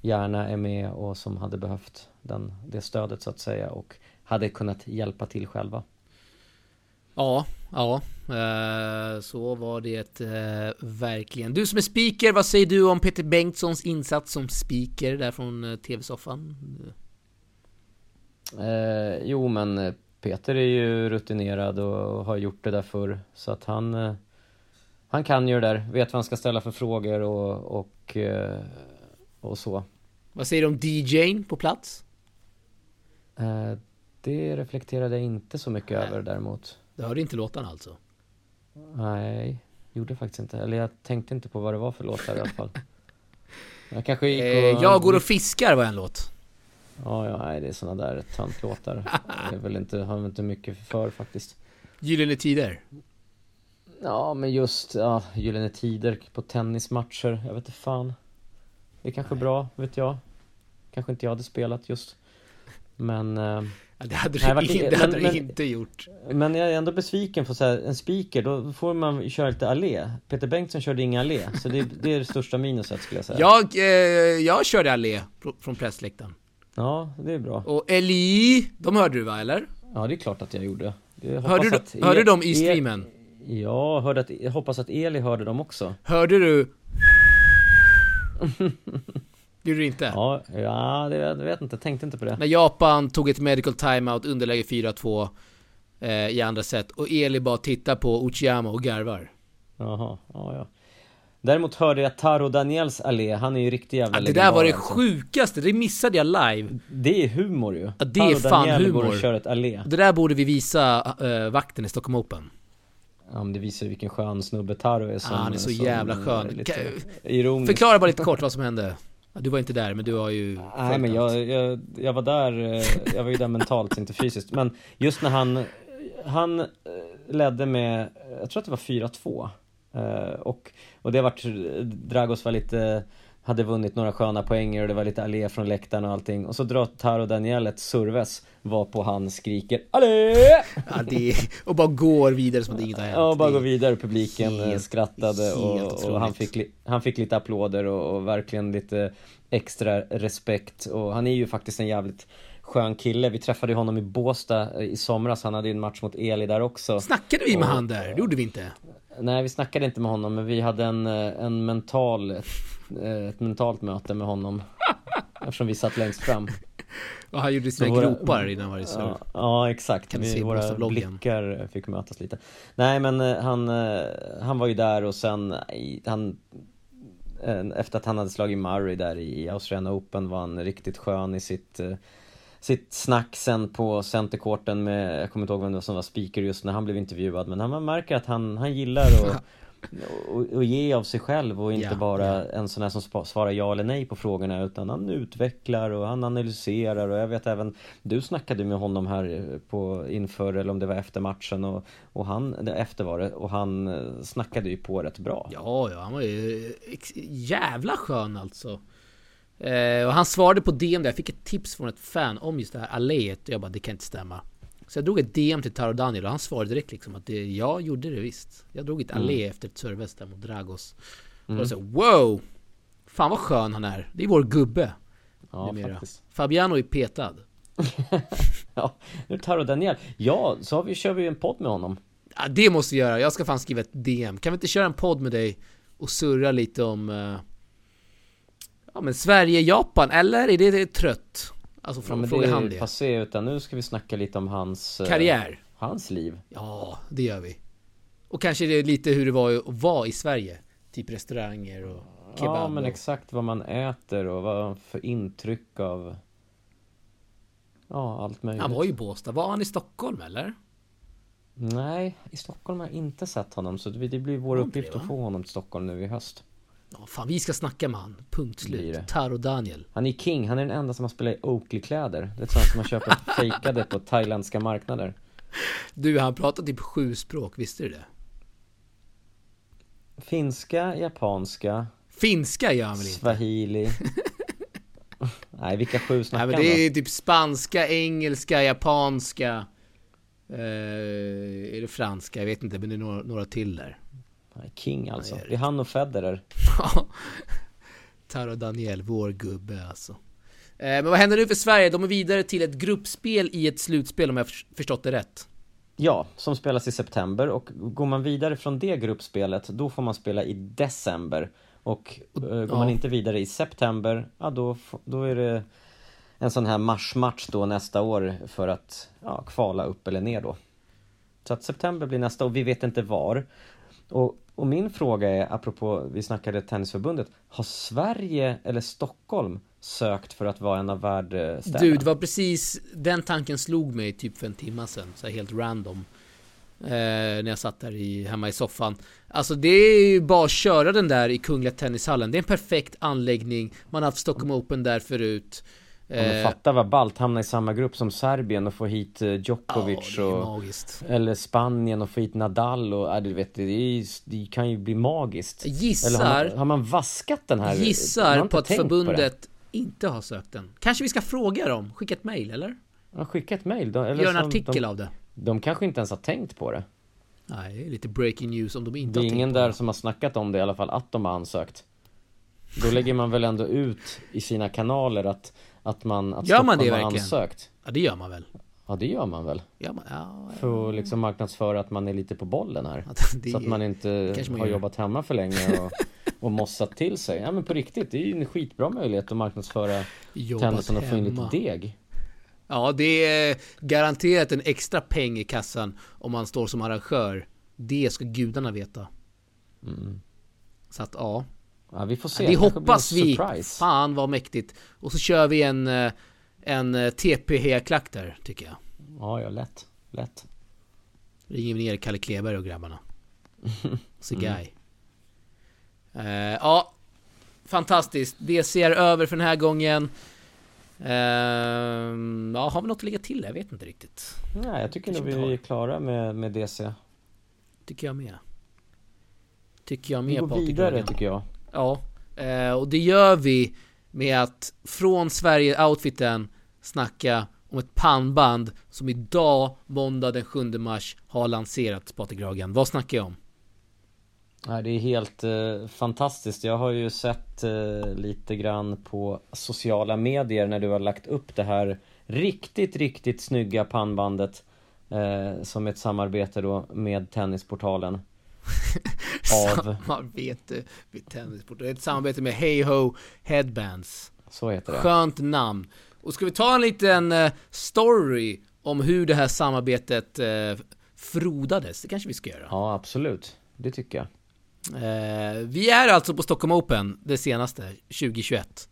gärna är med och som hade behövt den, det stödet så att säga och hade kunnat hjälpa till själva. Ja, ja, eh, så var det eh, verkligen. Du som är speaker, vad säger du om Peter Bengtssons insats som speaker där från eh, TV-soffan? Eh, jo, men Peter är ju rutinerad och har gjort det där förr, så att han han kan ju det där, vet vad han ska ställa för frågor och, och, och så. Vad säger du om DJn på plats? Det reflekterade jag inte så mycket Nej. över däremot. Du hörde inte låtarna alltså? Nej, gjorde faktiskt inte. Eller jag tänkte inte på vad det var för låtar i alla fall. Jag kanske gick och... Eh, jag går och fiskar var en låt. Ja, ja, nej, det är såna där töntlåtar. Det är väl inte, har väl inte mycket för faktiskt. Gyllene Tider? Ja, men just, ja, Gyllene Tider på tennismatcher. Jag vet inte fan. Det är kanske nej. bra, vet jag. Kanske inte jag hade spelat just. Men... Eh, det hade du, Nej, in, det hade men, du inte gjort. Men jag är ändå besviken på så här, en speaker, då får man köra lite allé. Peter Bengtsson körde inga allé, så det, det är det största minuset skulle jag säga. Jag, eh, jag körde allé från pressläktaren. Ja, det är bra. Och Eli, de hörde du va, eller? Ja, det är klart att jag gjorde. Jag hörde, du, att hörde du dem i streamen? ja, hörde att, jag hoppas att Eli hörde dem också. Hörde du? Gjorde du inte? Ja, ja det, jag vet inte, tänkte inte på det. När Japan tog ett medical timeout, underläge 4-2 eh, i andra set och Eli bara tittar på Uchiyama och garvar. Jaha, ja ja. Däremot hörde jag Taro Daniels allé, han är ju riktigt jävla ja, Det där var det alltså. sjukaste, det missade jag live. Det är humor ju. Ja, det är Taro fan Daniel humor. går och kör ett allé. Det där borde vi visa äh, vakten i Stockholm Open. Ja men det visar ju vilken skön snubbe Taro är som, Ja han är så jävla skön. Ironisk. Förklara bara lite kort vad som hände. Du var inte där men du har ju Nej men jag, jag, jag var där, eh, jag var ju där mentalt, inte fysiskt. Men just när han, han eh, ledde med, jag tror att det var 4-2. Eh, och, och det vart, Dragos var lite hade vunnit några sköna poänger och det var lite allé från läktaren och allting. Och så drar Taro Daniel ett serves varpå han skriker Allé! Ja, det, och bara går vidare som att inget har hänt. Ja, och bara går vidare. Publiken helt, skrattade och, och, han, fick, han fick lite applåder och, och verkligen lite extra respekt. Och han är ju faktiskt en jävligt skön kille. Vi träffade honom i Båstad i somras. Han hade ju en match mot Eli där också. Snackade vi med och, han där? Det gjorde vi inte. Nej, vi snackade inte med honom, men vi hade en, en mental, ett mentalt möte med honom. eftersom vi satt längst fram. Och han gjorde sina våra, gropar innan varje serve. Ja, ja, exakt. Kan vi, våra blickar fick mötas lite. Nej, men eh, han, eh, han var ju där och sen, han efter att han hade slagit Murray där i Australian Open var han riktigt skön i sitt eh, sitt snack sen på centercourten med, jag kommer inte ihåg vem som var speaker just när han blev intervjuad men man märker att han, han gillar att och, och ge av sig själv och inte ja, bara ja. en sån här som svarar ja eller nej på frågorna utan han utvecklar och han analyserar och jag vet även Du snackade med honom här på inför eller om det var efter matchen och, och han, efter var det och han eh, snackade ju på rätt bra Ja, ja han var ju jävla skön alltså Eh, och han svarade på DM där, jag fick ett tips från ett fan om just det här alléet och jag bara det kan inte stämma. Så jag drog ett DM till Taro Daniel och han svarade direkt liksom att det, jag gjorde det visst. Jag drog ett allé mm. efter ett service där mot Dragos. Mm. Och jag sa wow! Fan vad skön han är. Det är vår gubbe. Ja, faktiskt. Fabiano är petad. ja, nu Taro Daniel. Ja, så har vi, kör vi en podd med honom. Ja, det måste vi göra. Jag ska fan skriva ett DM. Kan vi inte köra en podd med dig och surra lite om uh, Ja men Sverige-Japan, eller är det trött? Alltså från, ja, fråga han det. passé, utan nu ska vi snacka lite om hans... Eh, Karriär. hans liv. Ja, det gör vi. Och kanske det är lite hur det var att vara i Sverige. Typ restauranger och kebab. Ja, men exakt vad man äter och vad för intryck av... Ja, allt möjligt. Han var ju i Båstad. Var han i Stockholm eller? Nej, i Stockholm har jag inte sett honom. Så det blir vår uppgift att få honom till Stockholm nu i höst. Ja, fan, vi ska snacka med han. Punkt slut. Taro Daniel. Han är king. Han är den enda som har spelat i Oakley-kläder. Det är sånt som man köper fejkade på thailändska marknader. Du, han pratar typ sju språk. Visste du det? Finska, japanska. Finska gör han väl inte? Swahili. Nej, vilka sju snackar Nej, men det är typ spanska, engelska, japanska. Eh, är det franska? Jag vet inte, men det är några, några till där. King alltså. Det är han och Federer. Ja. Taro Daniel, vår gubbe alltså. Eh, men vad händer nu för Sverige? De är vidare till ett gruppspel i ett slutspel om jag förstått det rätt. Ja, som spelas i september och går man vidare från det gruppspelet då får man spela i december. Och eh, går ja. man inte vidare i september, ja då, då är det en sån här marsmatch då nästa år för att ja, kvala upp eller ner då. Så att september blir nästa och vi vet inte var. Och, och min fråga är, apropå, vi snackade Tennisförbundet, har Sverige eller Stockholm sökt för att vara en av världsstäderna? Du, det var precis den tanken slog mig typ för en timme sedan, så helt random. Eh, när jag satt där i, hemma i soffan. Alltså det är ju bara att köra den där i Kungliga Tennishallen. Det är en perfekt anläggning. Man har haft Stockholm Open där förut. Ja, men fatta vad ballt, hamna i samma grupp som Serbien och få hit eh, Djokovic ja, och magiskt. Eller Spanien och få hit Nadal och, ja, du vet, det, är, det kan ju bli magiskt. Gissar Eller har man, har man vaskat den här? Gissar på att förbundet på inte har sökt den. Kanske vi ska fråga dem, skicka ett mail eller? Ja, skicka ett mail då, eller Gör en artikel de, av det. De kanske inte ens har tänkt på det. Nej, lite breaking news om de inte det Det är ingen där som har snackat om det i alla fall, att de har ansökt. Då lägger man väl ändå ut i sina kanaler att att man, att gör man det verkligen? ansökt? Ja det gör man väl? Ja det gör man väl? Gör man? Ja, ja. För att liksom marknadsföra att man är lite på bollen här. det, så att man inte man har jobbat hemma för länge och, och mossat till sig. Ja men på riktigt, det är ju en skitbra möjlighet att marknadsföra tennisen och få in lite deg. Ja, det är garanterat en extra peng i kassan om man står som arrangör. Det ska gudarna veta. Mm. Så att ja, Ja, vi får se. det hoppas vi. Fan vad mäktigt. Och så kör vi en, eh, en eh, TP-klack där, tycker jag. Ja, ja, lätt. Lätt. Ringer vi ner Kalle Kleberg och grabbarna. Segai. Mm. Uh, ja, fantastiskt. DC är över för den här gången. Uh, ja, har vi något att lägga till? Jag vet inte riktigt. Nej, jag tycker nog vi är klara med, med DC. Tycker jag med. Tycker jag med Vi går vidare, tycker jag. Ja, eh, och det gör vi med att från Sverige-outfiten snacka om ett pannband som idag, måndag den 7 mars, har lanserats, Patrik Ragen. Vad snackar jag om? Ja, det är helt eh, fantastiskt. Jag har ju sett eh, lite grann på sociala medier när du har lagt upp det här riktigt, riktigt snygga pannbandet eh, som ett samarbete då med Tennisportalen. av... Samarbete med Tennisport. Det är ett samarbete med Hey Ho Headbands. Så heter det. Skönt namn. Och ska vi ta en liten uh, story om hur det här samarbetet uh, frodades? Det kanske vi ska göra. Ja, absolut. Det tycker jag. Uh, vi är alltså på Stockholm Open, det senaste, 2021.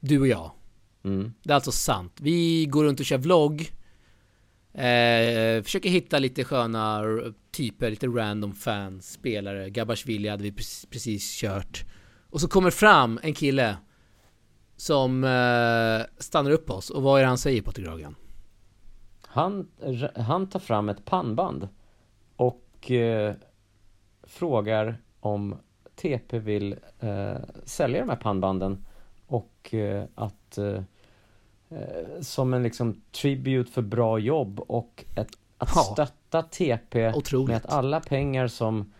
Du och jag. Mm. Det är alltså sant. Vi går runt och kör vlogg Eh, försöker hitta lite sköna typer, lite random fans, spelare. Gabashvili hade vi precis, precis kört. Och så kommer fram en kille som eh, stannar upp oss. Och vad är det han säger på Ragan? Han, han tar fram ett pannband och eh, frågar om TP vill eh, sälja de här pannbanden och eh, att eh, eh som en liksom tribute för bra jobb och ett, att ja. stötta TP Otroligt. med att alla pengar som,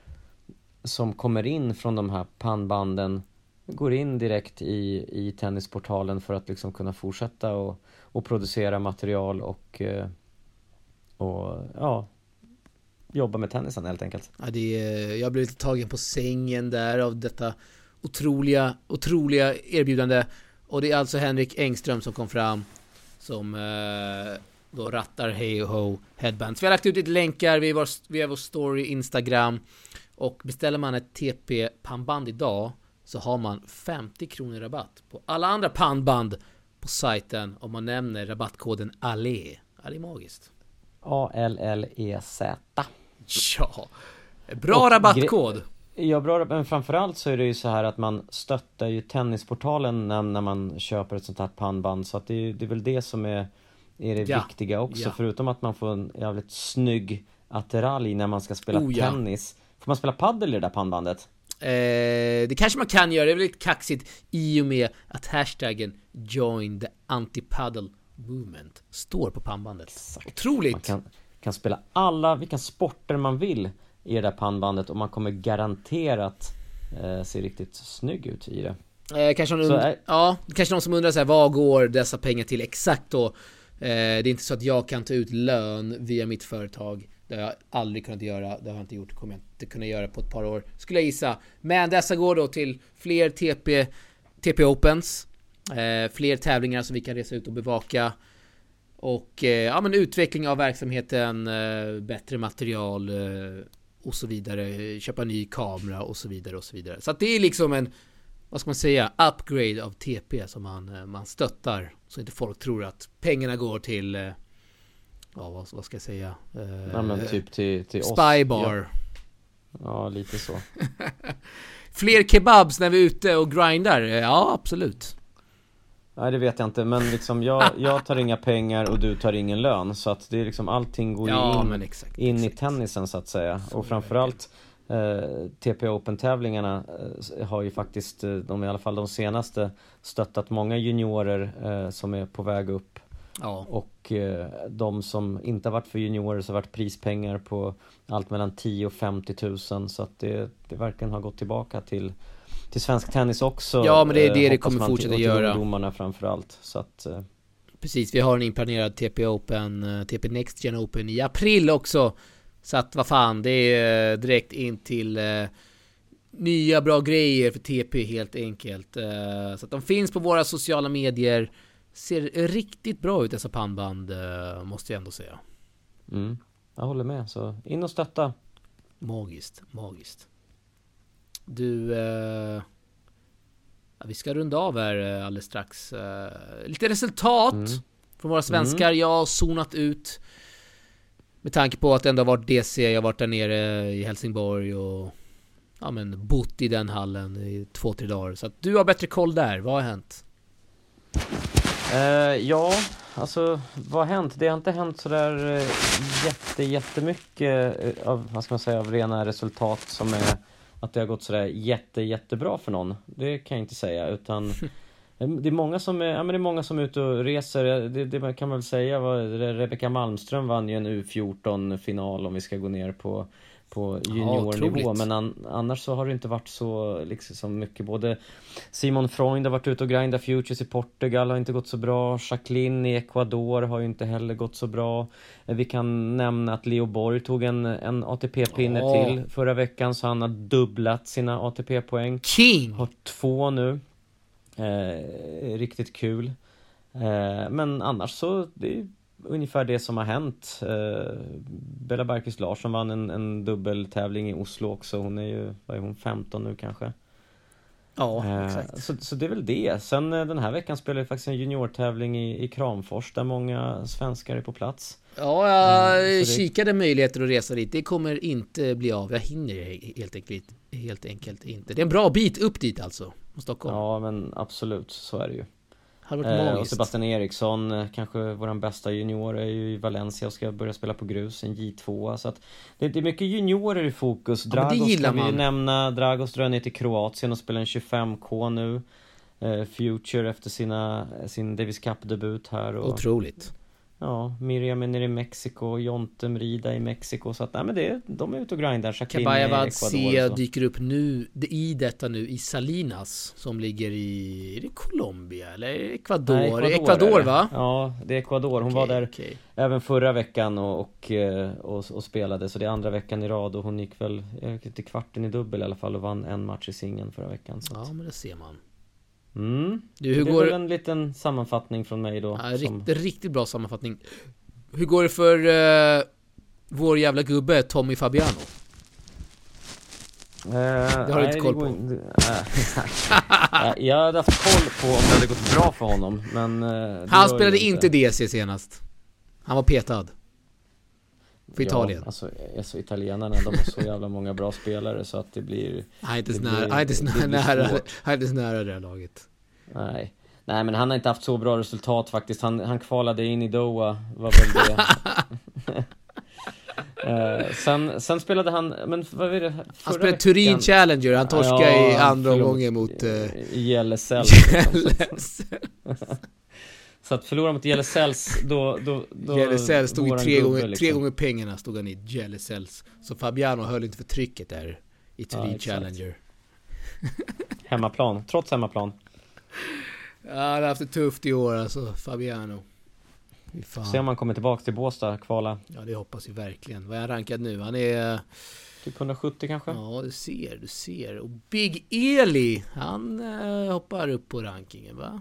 som kommer in från de här pannbanden går in direkt i, i Tennisportalen för att liksom kunna fortsätta och, och producera material och, eh, och ja, jobba med tennisen helt enkelt. Ja, det är, jag blev lite tagen på sängen där av detta otroliga, otroliga erbjudande. Och det är alltså Henrik Engström som kom fram som eh, då rattar Hey Ho Headbands. Vi har lagt ut lite länkar, vi har vår story Instagram Och beställer man ett TP pannband idag så har man 50 kronor rabatt på alla andra pannband på sajten om man nämner rabattkoden ALLE. Ja, det är magiskt. A-L-L-E-Z. Ja, bra och rabattkod. Ja, bra, men framförallt så är det ju så här att man stöttar ju Tennisportalen när, när man köper ett sånt här pannband så att det är, det är väl det som är, är det ja. viktiga också ja. förutom att man får en jävligt snygg attiralj när man ska spela oh, ja. tennis. Får man spela paddel i det där pannbandet? Eh, det kanske man kan göra, det är väl lite kaxigt i och med att hashtaggen join the anti-paddle movement står på pannbandet. Exakt. Otroligt! Man kan, kan spela alla vilka sporter man vill i det där pannbandet och man kommer garanterat eh, se riktigt snygg ut i det. Eh, kanske någon, så, ja, kanske någon som undrar så här, vad går dessa pengar till exakt då? Eh, det är inte så att jag kan ta ut lön via mitt företag. Det har jag aldrig kunnat göra. Det har jag inte gjort. Det kommer jag inte kunna göra på ett par år. Skulle jag gissa. Men dessa går då till fler TP, TP Opens. Eh, fler tävlingar som vi kan resa ut och bevaka. Och eh, ja, men utveckling av verksamheten, bättre material och så vidare. Köpa ny kamera och så vidare och så vidare. Så att det är liksom en, vad ska man säga, upgrade av TP som man, eh, man stöttar. Så inte folk tror att pengarna går till, eh, ja vad, vad ska jag säga? Ja men typ till, till Spybar. Ja. ja, lite så. Fler kebabs när vi är ute och grindar? Ja, absolut. Nej det vet jag inte men liksom jag, jag tar inga pengar och du tar ingen lön så att det är liksom allting går ju ja, in, exakt, in exakt. i tennisen så att säga så och framförallt eh, TP Open tävlingarna eh, har ju faktiskt, eh, de i alla fall de senaste stöttat många juniorer eh, som är på väg upp ja. och de som inte har varit för juniorer så har varit prispengar på allt mellan 10 och 50 tusen så att det, det verkligen har gått tillbaka till till svensk tennis också. Ja, men det är det det kommer fortsätta till, göra. ungdomarna framförallt. Så att. Precis, vi har en inplanerad TP Open, TP Next Gen Open i april också. Så att vad fan, det är eh, direkt in till eh, nya bra grejer för TP helt enkelt. Eh, så att de finns på våra sociala medier. Ser riktigt bra ut dessa pannband, eh, måste jag ändå säga. Mm, jag håller med. Så in och stötta. Magiskt, magiskt. Du... Eh, ja, vi ska runda av här eh, alldeles strax. Lite resultat mm. från våra svenskar. Mm. Jag har zonat ut. Med tanke på att det ändå har varit DC, jag har varit där nere i Helsingborg och ja, men bott i den hallen i två, tre dagar. Så att du har bättre koll där. Vad har hänt? Uh, ja, alltså vad har hänt? Det har inte hänt sådär uh, jätte, jättemycket av, vad ska man säga, av rena resultat som är att det har gått sådär jätte, jättebra för någon. Det kan jag inte säga utan Det är många som är, ja, men det är många som är ute och reser. Det, det kan man väl säga. Rebecka Malmström vann ju en U14 final om vi ska gå ner på på juniornivå ja, men an, annars så har det inte varit så liksom mycket både Simon Freund har varit ute och grindat Futures i Portugal har inte gått så bra Jacqueline i Ecuador har ju inte heller gått så bra Vi kan nämna att Leo Borg tog en, en ATP-pinne oh. till förra veckan så han har dubblat sina ATP-poäng King! Har två nu eh, Riktigt kul eh, Men annars så det är ungefär det som har hänt. Eh, Bella Bergqvist Larsson vann en, en dubbeltävling i Oslo också. Hon är ju, vad är hon, 15 nu kanske? Ja, eh, exakt. Så, så det är väl det. Sen eh, den här veckan spelar jag faktiskt en juniortävling i, i Kramfors där många svenskar är på plats. Ja, jag det... kikade möjligheter att resa dit. Det kommer inte bli av. Jag hinner helt enkelt, helt enkelt inte. Det är en bra bit upp dit alltså. Stockholm. Ja, men absolut. Så är det ju. Hade varit eh, och Sebastian Eriksson, eh, kanske våran bästa junior, är ju i Valencia och ska börja spela på grus, en J2 Så att det, det är mycket juniorer i fokus. Dragos ja, det kan vi ju nämna. Dragos drar ner till Kroatien och spelar en 25K nu. Eh, Future efter sina, sin Davis Cup-debut här. Och, Otroligt. Ja, Miriam är nere i Mexiko, Jonte Mrida i Mexiko så att nej men det, de är ute och grindar. Kabayavad C dyker upp nu i detta nu i Salinas som ligger i, är det Colombia eller Ecuador? Nej, Ecuador, Ecuador va? Ja, det är Ecuador. Hon okay, var där okay. även förra veckan och, och, eh, och, och, spelade så det är andra veckan i rad och hon gick väl till kvarten i dubbel i alla fall och vann en match i singeln förra veckan. Så ja, men det ser man. Mm. Du, hur det går... är en liten sammanfattning från mig då. Ja, som... riktigt, riktigt bra sammanfattning. Hur går det för uh, vår jävla gubbe Tommy Fabiano? Uh, det har du inte koll på? In, äh, jag hade haft koll på om det hade gått bra för honom, men... Uh, Han spelade inte DC senast. Han var petad. För Italien. Ja, alltså, alltså italienarna, de har så jävla många bra spelare så att det blir... Är inte så nära, är inte så nära, han är inte så nära det här laget. Nej. Nej men han har inte haft så bra resultat faktiskt. Han, han kvalade in i Doha, var väl det. Uh, sen, sen spelade han, men vad var det? Han spelade Turin Challenger, han torskade ja, i andra omgången mot... Uh, Jellecell. Så att förlora mot Jellecells, då... då, då Jellecells stod i tre gånger, liksom. tre gånger pengarna stod han i Jellecells. Så Fabiano höll inte för trycket där i Turin ja, Challenger. hemmaplan, trots hemmaplan. Ja, han har haft det tufft i år alltså, Fabiano. Se om han kommer tillbaka till Båstad, kvala. Ja, det hoppas vi verkligen. Vad är han rankad nu? Han är... Typ 170 kanske? Ja, du ser, du ser. Och Big Eli, han eh, hoppar upp på rankingen va?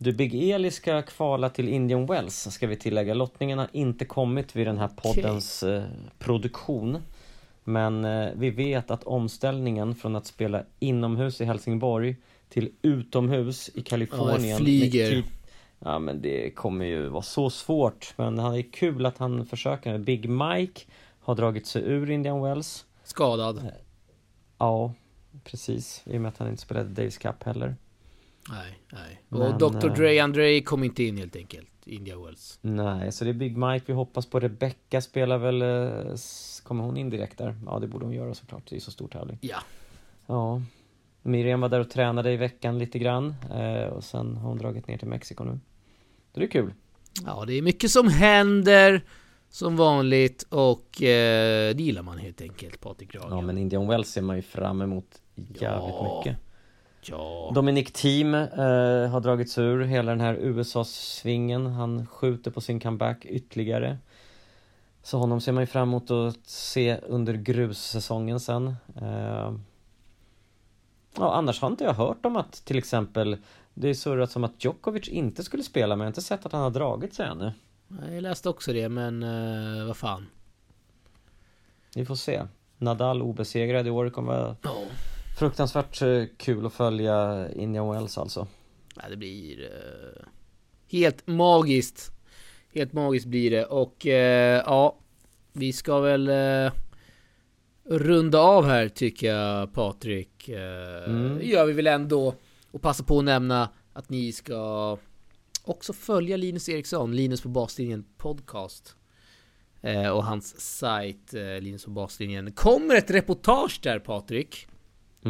Du, Big Eli ska kvala till Indian Wells, ska vi tillägga. Lottningen har inte kommit vid den här poddens okay. eh, produktion. Men eh, vi vet att omställningen från att spela inomhus i Helsingborg till utomhus i Kalifornien. Ja, flyger. Ja men det kommer ju vara så svårt. Men det är kul att han försöker. Big Mike har dragit sig ur Indian Wells. Skadad. Eh, ja, precis. I och med att han inte spelade Davis Cup heller. Nej, nej. Och men, Dr. Dre André kom inte in helt enkelt. India Wells. Nej, så det är Big Mike vi hoppas på. Rebecca spelar väl... Eh, kommer hon in direkt där? Ja, det borde hon göra såklart. Det är så stor tävling. Ja. Ja. Miriam var där och tränade i veckan lite grann. Eh, och sen har hon dragit ner till Mexiko nu. Så det är kul. Ja, det är mycket som händer. Som vanligt och eh, det gillar man helt enkelt, Patrik Ragen. Ja, men Indian Wells ser man ju fram emot jävligt ja. mycket. Ja. Dominic Thiem eh, har dragits ur hela den här USA-svingen. Han skjuter på sin comeback ytterligare. Så honom ser man ju fram emot att se under grussäsongen sen. Eh, ja, annars har inte jag hört om att till exempel det är surrat som att Djokovic inte skulle spela men jag har inte sett att han har dragit sig ännu. Jag läste också det men uh, vad fan. Vi får se. Nadal obesegrad i år kommer oh. Fruktansvärt uh, kul att följa Indian Wells alltså. Ja, det blir uh, helt magiskt. Helt magiskt blir det och ja, vi ska väl runda av här tycker jag Patrik. Mm. gör vi väl ändå. Och passa på att nämna att ni ska också följa Linus Eriksson, Linus på baslinjen podcast. Eh, och hans sajt, eh, Linus på baslinjen. Kommer ett reportage där Patrik.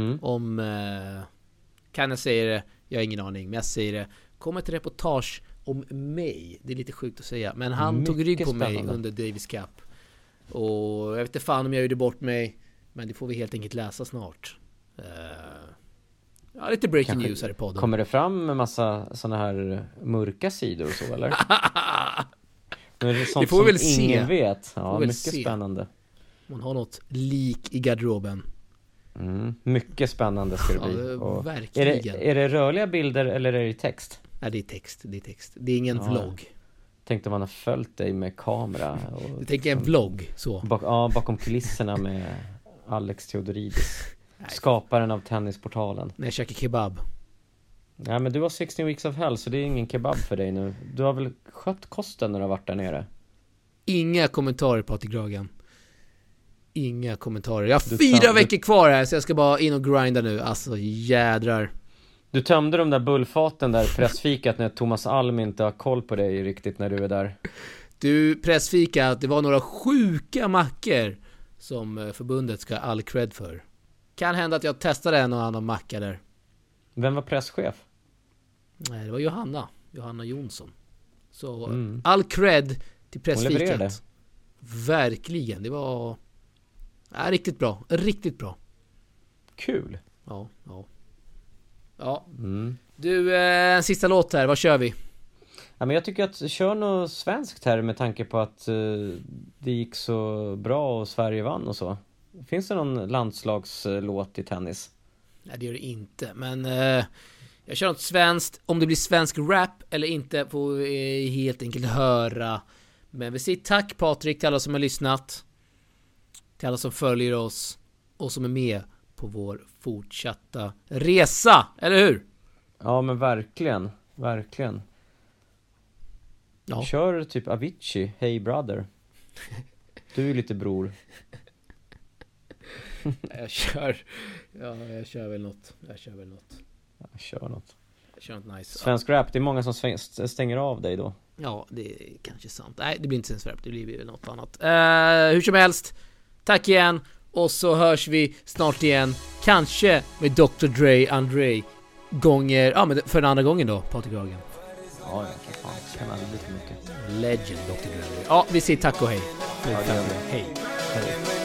Mm. Om, eh, kan jag säga det? Jag har ingen aning, men jag säger det. Kommer ett reportage om mig. Det är lite sjukt att säga, men han Mycket tog rygg på spännande. mig under Davis Cup. Och jag vet inte fan om jag gjorde bort mig. Men det får vi helt enkelt läsa snart. Uh, ja, lite breaking Kanske news här i podden. Kommer det fram en massa sådana här mörka sidor och så eller? Men det, är sånt det får vi väl som ingen vet. Ja, mycket se. spännande. Man har något lik i garderoben. Mm, mycket spännande ska det bli. Ja, verkligen. Är det, är det rörliga bilder eller är det text? Nej, det är text. Det är text. Det är ingen ja. vlogg. Tänkte man har följt dig med kamera. Och, du tänker en vlogg så? Bak, ja, bakom kulisserna med Alex Theodoridis. Skaparen av Tennisportalen. När jag käkar kebab. Ja men du har 16 weeks of hell så det är ingen kebab för dig nu. Du har väl skött kosten när du har varit där nere? Inga kommentarer Patrik Gragen. Inga kommentarer. Jag har fyra veckor kvar här så jag ska bara in och grinda nu. Alltså jädrar. Du tömde de där bullfaten där pressfikat när Thomas Alm inte har koll på dig riktigt när du är där. Du, pressfikat, det var några sjuka mackor som eh, förbundet ska ha all cred för. Kan hända att jag testade en och annan macka där. Vem var presschef? Nej, det var Johanna. Johanna Jonsson. Så mm. all cred till pressfikat. Verkligen. Det var... Ja, riktigt bra. Riktigt bra. Kul. Ja, ja. Ja. Mm. Du, eh, en sista låt här. Vad kör vi? Ja, men jag tycker att kör något svenskt här med tanke på att uh, det gick så bra och Sverige vann och så. Finns det någon landslagslåt i tennis? Nej det gör det inte, men uh, jag kör något svenskt. Om det blir svensk rap eller inte får vi helt enkelt höra. Men vi säger tack Patrik till alla som har lyssnat. Till alla som följer oss och som är med på vår fortsatta resa, eller hur? Ja men verkligen, verkligen. Ja. Kör typ Avicii, Hey Brother. Du är lite bror. jag kör, ja jag kör väl något. Jag kör väl något. Jag kör något. Jag kör något nice. Svensk rap, det är många som stänger av dig då. Ja, det är kanske sant. Nej, det blir inte svensk rap, det blir väl något annat. Uh, hur som helst, tack igen. Och så hörs vi snart igen. Kanske med Dr Dre, André gånger, ja men för den andra gången då, Patrik Hagen. Ja, ja, fan. Det kan aldrig bli för mycket. Legend, Dr Dre. Ja, vi säger tack och hej. Ja, hej. hej.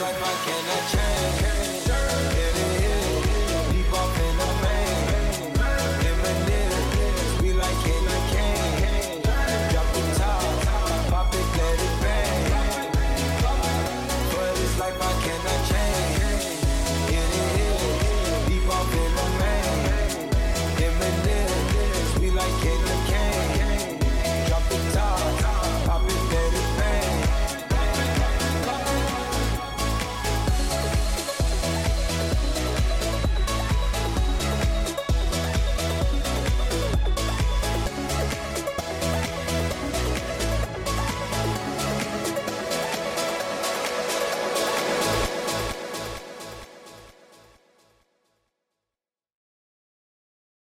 Can I cannot change.